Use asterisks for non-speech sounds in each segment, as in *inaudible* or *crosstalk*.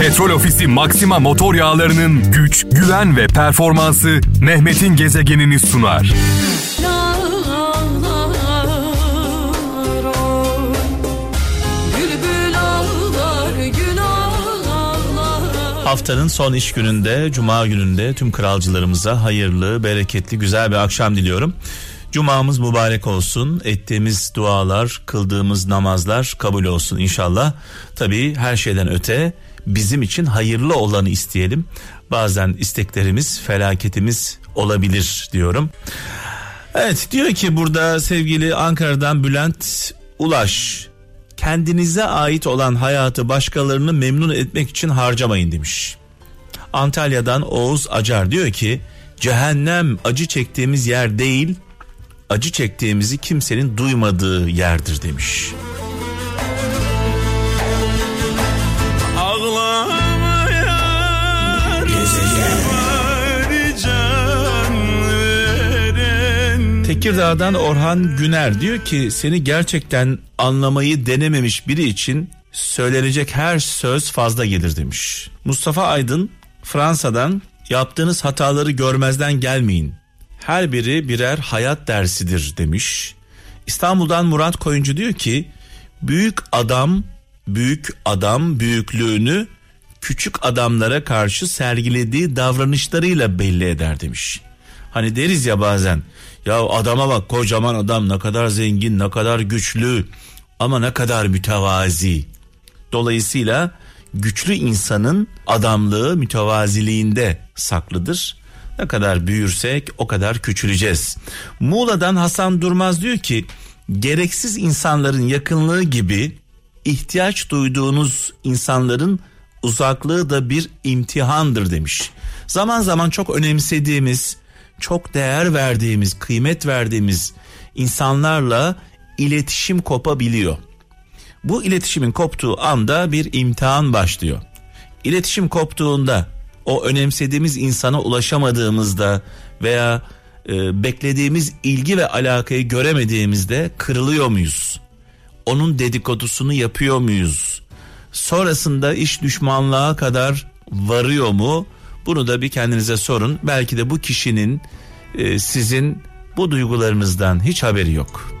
Petrol Ofisi Maxima motor yağlarının güç, güven ve performansı Mehmet'in gezegenini sunar. Haftanın son iş gününde, cuma gününde tüm kralcılarımıza hayırlı, bereketli, güzel bir akşam diliyorum. Cumamız mübarek olsun. Ettiğimiz dualar, kıldığımız namazlar kabul olsun inşallah. Tabii her şeyden öte bizim için hayırlı olanı isteyelim. Bazen isteklerimiz, felaketimiz olabilir diyorum. Evet diyor ki burada sevgili Ankara'dan Bülent Ulaş kendinize ait olan hayatı başkalarını memnun etmek için harcamayın demiş. Antalya'dan Oğuz Acar diyor ki cehennem acı çektiğimiz yer değil acı çektiğimizi kimsenin duymadığı yerdir demiş. Tekirdağ'dan Orhan Güner diyor ki seni gerçekten anlamayı denememiş biri için söylenecek her söz fazla gelir demiş. Mustafa Aydın Fransa'dan yaptığınız hataları görmezden gelmeyin. Her biri birer hayat dersidir demiş. İstanbul'dan Murat Koyuncu diyor ki büyük adam büyük adam büyüklüğünü küçük adamlara karşı sergilediği davranışlarıyla belli eder demiş. Hani deriz ya bazen ya adama bak kocaman adam ne kadar zengin ne kadar güçlü ama ne kadar mütevazi. Dolayısıyla güçlü insanın adamlığı mütevaziliğinde saklıdır. Ne kadar büyürsek o kadar küçüleceğiz. Muğla'dan Hasan Durmaz diyor ki gereksiz insanların yakınlığı gibi ihtiyaç duyduğunuz insanların uzaklığı da bir imtihandır demiş. Zaman zaman çok önemsediğimiz, çok değer verdiğimiz, kıymet verdiğimiz insanlarla iletişim kopabiliyor. Bu iletişimin koptuğu anda bir imtihan başlıyor. İletişim koptuğunda o önemsediğimiz insana ulaşamadığımızda veya e, beklediğimiz ilgi ve alakayı göremediğimizde kırılıyor muyuz? Onun dedikodusunu yapıyor muyuz? Sonrasında iş düşmanlığa kadar varıyor mu? Bunu da bir kendinize sorun. Belki de bu kişinin e, sizin bu duygularınızdan hiç haberi yok.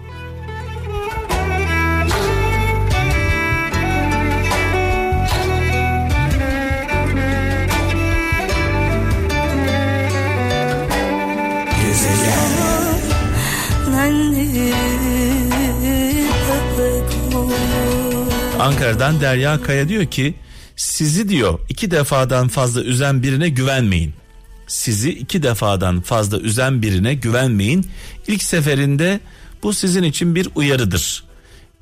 Ankara'dan Derya Kaya diyor ki sizi diyor iki defadan fazla üzen birine güvenmeyin. Sizi iki defadan fazla üzen birine güvenmeyin. İlk seferinde bu sizin için bir uyarıdır.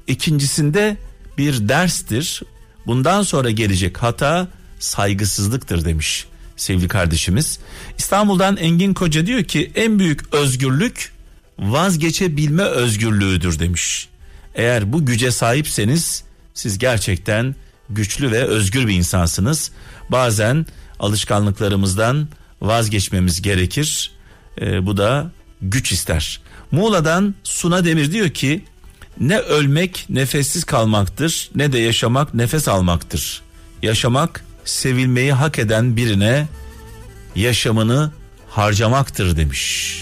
İkincisinde bir derstir. Bundan sonra gelecek hata saygısızlıktır demiş sevgili kardeşimiz. İstanbul'dan Engin Koca diyor ki en büyük özgürlük vazgeçebilme özgürlüğüdür demiş. Eğer bu güce sahipseniz siz gerçekten güçlü ve özgür bir insansınız. Bazen alışkanlıklarımızdan vazgeçmemiz gerekir. E, bu da güç ister. Muğla'dan Suna Demir diyor ki ne ölmek nefessiz kalmaktır ne de yaşamak nefes almaktır. Yaşamak sevilmeyi hak eden birine yaşamını harcamaktır demiş.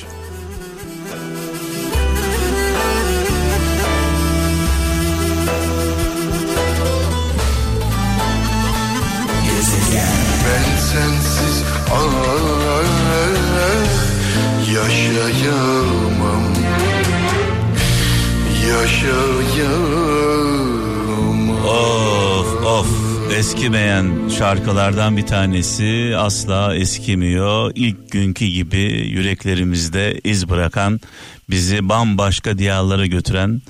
yaşayamam yaşayamam eskimeyen şarkılardan bir tanesi asla eskimiyor. İlk günkü gibi yüreklerimizde iz bırakan bizi bambaşka diyarlara götüren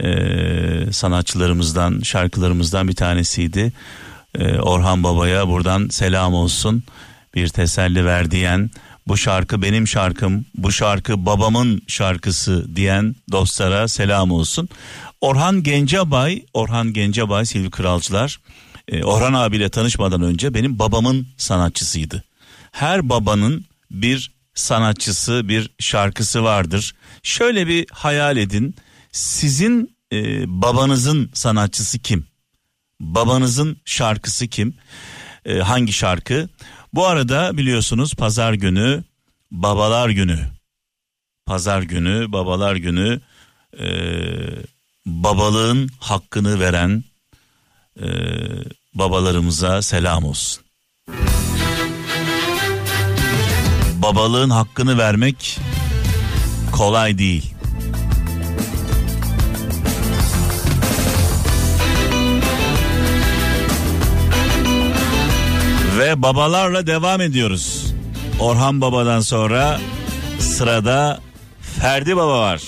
e, sanatçılarımızdan şarkılarımızdan bir tanesiydi e, Orhan Baba'ya buradan selam olsun. Bir teselli ver diyen, bu şarkı benim şarkım, bu şarkı babamın şarkısı diyen dostlara selam olsun. Orhan Gencebay, Orhan Gencebay Silvi Kralcılar, e, Orhan abiyle tanışmadan önce benim babamın sanatçısıydı. Her babanın bir sanatçısı, bir şarkısı vardır. Şöyle bir hayal edin, sizin e, babanızın sanatçısı kim? Babanızın şarkısı kim? Ee, hangi şarkı? Bu arada biliyorsunuz pazar günü babalar günü. Pazar günü babalar günü e, babalığın hakkını veren e, babalarımıza selam olsun. Babalığın hakkını vermek kolay değil. Ve babalarla devam ediyoruz. Orhan Baba'dan sonra sırada Ferdi Baba var.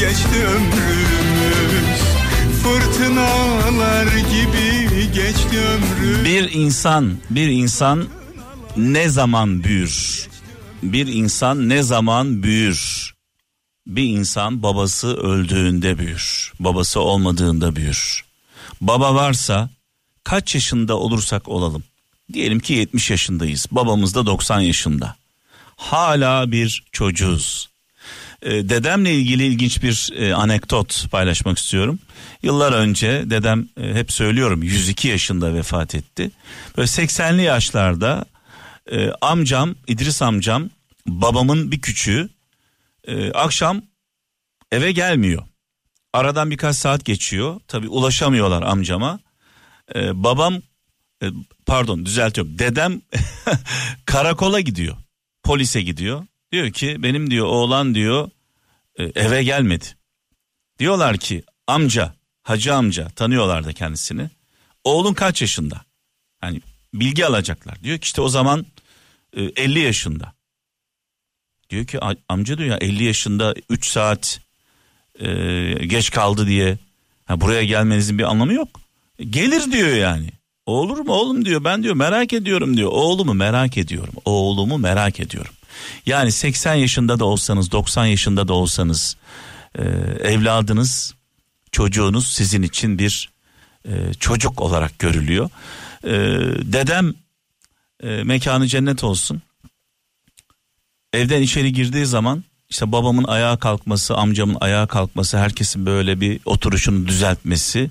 Geçti ömrümüz Fırtınalar gibi geçti ömrümüz Bir insan, bir insan ne zaman büyür? Bir insan ne zaman büyür? Bir insan babası öldüğünde büyür. Babası olmadığında büyür. Baba varsa kaç yaşında olursak olalım. Diyelim ki 70 yaşındayız. Babamız da 90 yaşında. Hala bir çocuğuz. Ee, dedemle ilgili ilginç bir e, anekdot paylaşmak istiyorum. Yıllar önce dedem e, hep söylüyorum 102 yaşında vefat etti. Böyle 80'li yaşlarda e, amcam İdris amcam babamın bir küçüğü akşam eve gelmiyor. Aradan birkaç saat geçiyor. Tabi ulaşamıyorlar amcama. Babam pardon düzeltiyorum. Dedem *laughs* karakola gidiyor. Polise gidiyor. Diyor ki benim diyor oğlan diyor e, eve gelmedi. Diyorlar ki amca hacı amca tanıyorlar da kendisini. Oğlun kaç yaşında? Hani bilgi alacaklar. Diyor ki işte o zaman e, 50 yaşında. Diyor ki "A- amca diyor ya 50 yaşında 3 saat e, geç kaldı diye ha, buraya gelmenizin bir anlamı yok. Gelir diyor yani. Olur mu oğlum diyor ben diyor merak ediyorum diyor. Oğlumu merak ediyorum. Oğlumu merak ediyorum. Yani 80 yaşında da olsanız 90 yaşında da olsanız e, evladınız çocuğunuz sizin için bir e, çocuk olarak görülüyor. E, dedem e, mekanı cennet olsun. Evden içeri girdiği zaman işte babamın ayağa kalkması, amcamın ayağa kalkması, herkesin böyle bir oturuşunu düzeltmesi.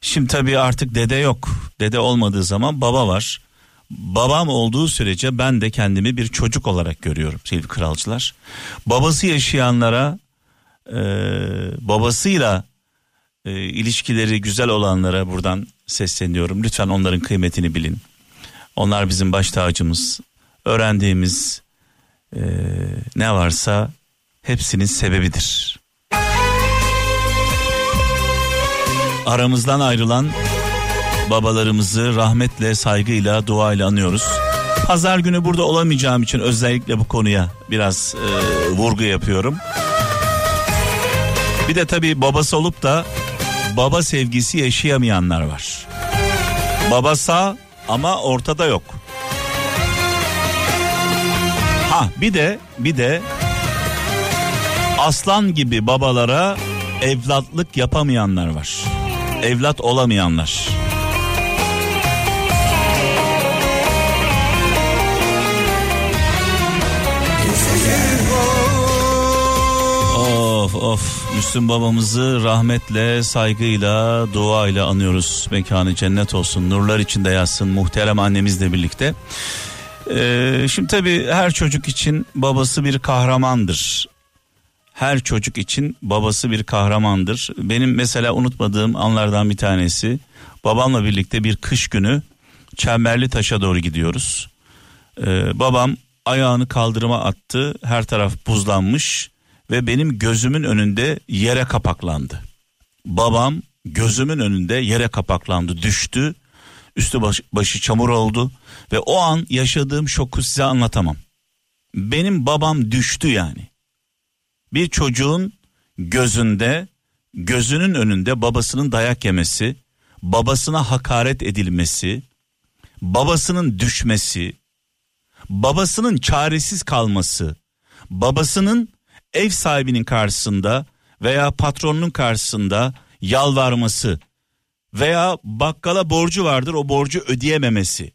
Şimdi tabii artık dede yok. Dede olmadığı zaman baba var. Babam olduğu sürece ben de kendimi bir çocuk olarak görüyorum sevgili kralcılar. Babası yaşayanlara, e, babasıyla e, ilişkileri güzel olanlara buradan sesleniyorum. Lütfen onların kıymetini bilin. Onlar bizim baş tacımız. Öğrendiğimiz e, ne varsa hepsinin sebebidir. Aramızdan ayrılan babalarımızı rahmetle, saygıyla, duayla anıyoruz. Pazar günü burada olamayacağım için özellikle bu konuya biraz e, vurgu yapıyorum. Bir de tabii babası olup da baba sevgisi yaşayamayanlar var. Baba sağ ama ortada yok. Ha bir de bir de aslan gibi babalara evlatlık yapamayanlar var. Evlat olamayanlar. Of Müslüm babamızı rahmetle, saygıyla, duayla anıyoruz. Mekanı cennet olsun, nurlar içinde yatsın muhterem annemizle birlikte. Ee, şimdi tabii her çocuk için babası bir kahramandır. Her çocuk için babası bir kahramandır. Benim mesela unutmadığım anlardan bir tanesi babamla birlikte bir kış günü Çemberli Taş'a doğru gidiyoruz. Ee, babam ayağını kaldırıma attı. Her taraf buzlanmış ve benim gözümün önünde yere kapaklandı. Babam gözümün önünde yere kapaklandı, düştü. Üstü baş- başı çamur oldu ve o an yaşadığım şoku size anlatamam. Benim babam düştü yani. Bir çocuğun gözünde, gözünün önünde babasının dayak yemesi, babasına hakaret edilmesi, babasının düşmesi, babasının çaresiz kalması, babasının ev sahibinin karşısında veya patronunun karşısında yalvarması veya bakkala borcu vardır o borcu ödeyememesi.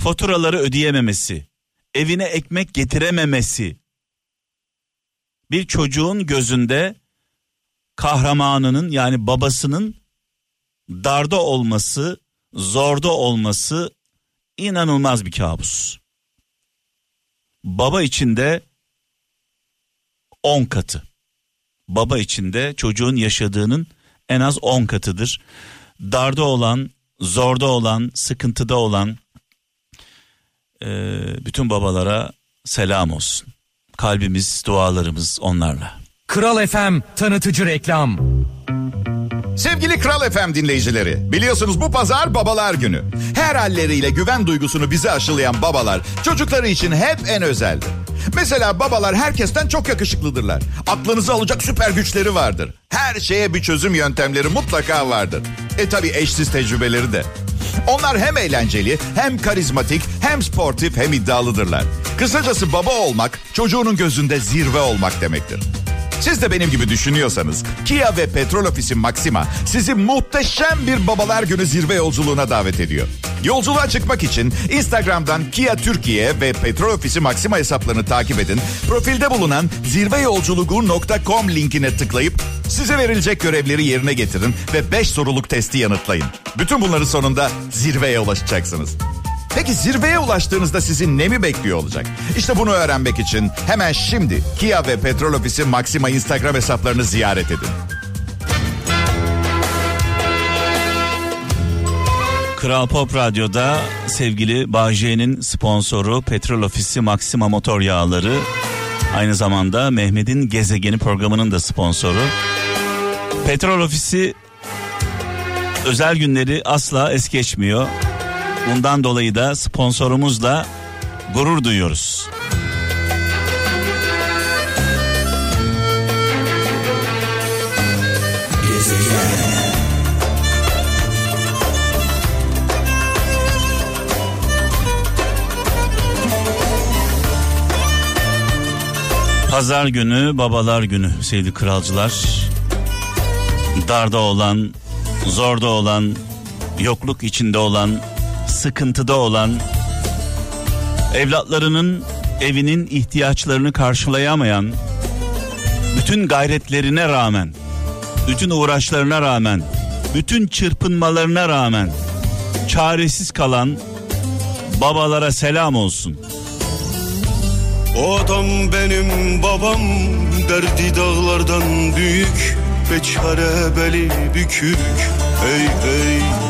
faturaları ödeyememesi, evine ekmek getirememesi bir çocuğun gözünde kahramanının yani babasının darda olması, zorda olması inanılmaz bir kabus. Baba içinde 10 katı. Baba içinde çocuğun yaşadığının en az 10 katıdır. Darda olan, zorda olan, sıkıntıda olan e, bütün babalara selam olsun. Kalbimiz, dualarımız onlarla. Kral FM tanıtıcı reklam. Sevgili Kral FM dinleyicileri, biliyorsunuz bu pazar babalar günü. Her halleriyle güven duygusunu bize aşılayan babalar çocukları için hep en özeldir. Mesela babalar herkesten çok yakışıklıdırlar. Aklınızı alacak süper güçleri vardır. Her şeye bir çözüm yöntemleri mutlaka vardır. E tabi eşsiz tecrübeleri de. Onlar hem eğlenceli, hem karizmatik, hem sportif, hem iddialıdırlar. Kısacası baba olmak, çocuğunun gözünde zirve olmak demektir. Siz de benim gibi düşünüyorsanız Kia ve Petrol Ofisi Maxima sizi muhteşem bir babalar günü zirve yolculuğuna davet ediyor. Yolculuğa çıkmak için Instagram'dan Kia Türkiye ve Petrol Ofisi Maxima hesaplarını takip edin. Profilde bulunan zirveyolculuğu.com linkine tıklayıp size verilecek görevleri yerine getirin ve 5 soruluk testi yanıtlayın. Bütün bunların sonunda zirveye ulaşacaksınız. Peki zirveye ulaştığınızda sizi ne mi bekliyor olacak? İşte bunu öğrenmek için hemen şimdi Kia ve Petrol Ofisi Maxima Instagram hesaplarını ziyaret edin. Kral Pop Radyo'da sevgili Bağcay'ın sponsoru Petrol Ofisi Maxima Motor Yağları. Aynı zamanda Mehmet'in Gezegeni programının da sponsoru. Petrol Ofisi özel günleri asla es geçmiyor. Bundan dolayı da sponsorumuzla gurur duyuyoruz. Pazar günü babalar günü sevgili kralcılar. Darda olan, zorda olan, yokluk içinde olan, sıkıntıda olan, evlatlarının evinin ihtiyaçlarını karşılayamayan, bütün gayretlerine rağmen, bütün uğraşlarına rağmen, bütün çırpınmalarına rağmen çaresiz kalan babalara selam olsun. O adam benim babam Derdi dağlardan büyük Beçare beli bükük Hey hey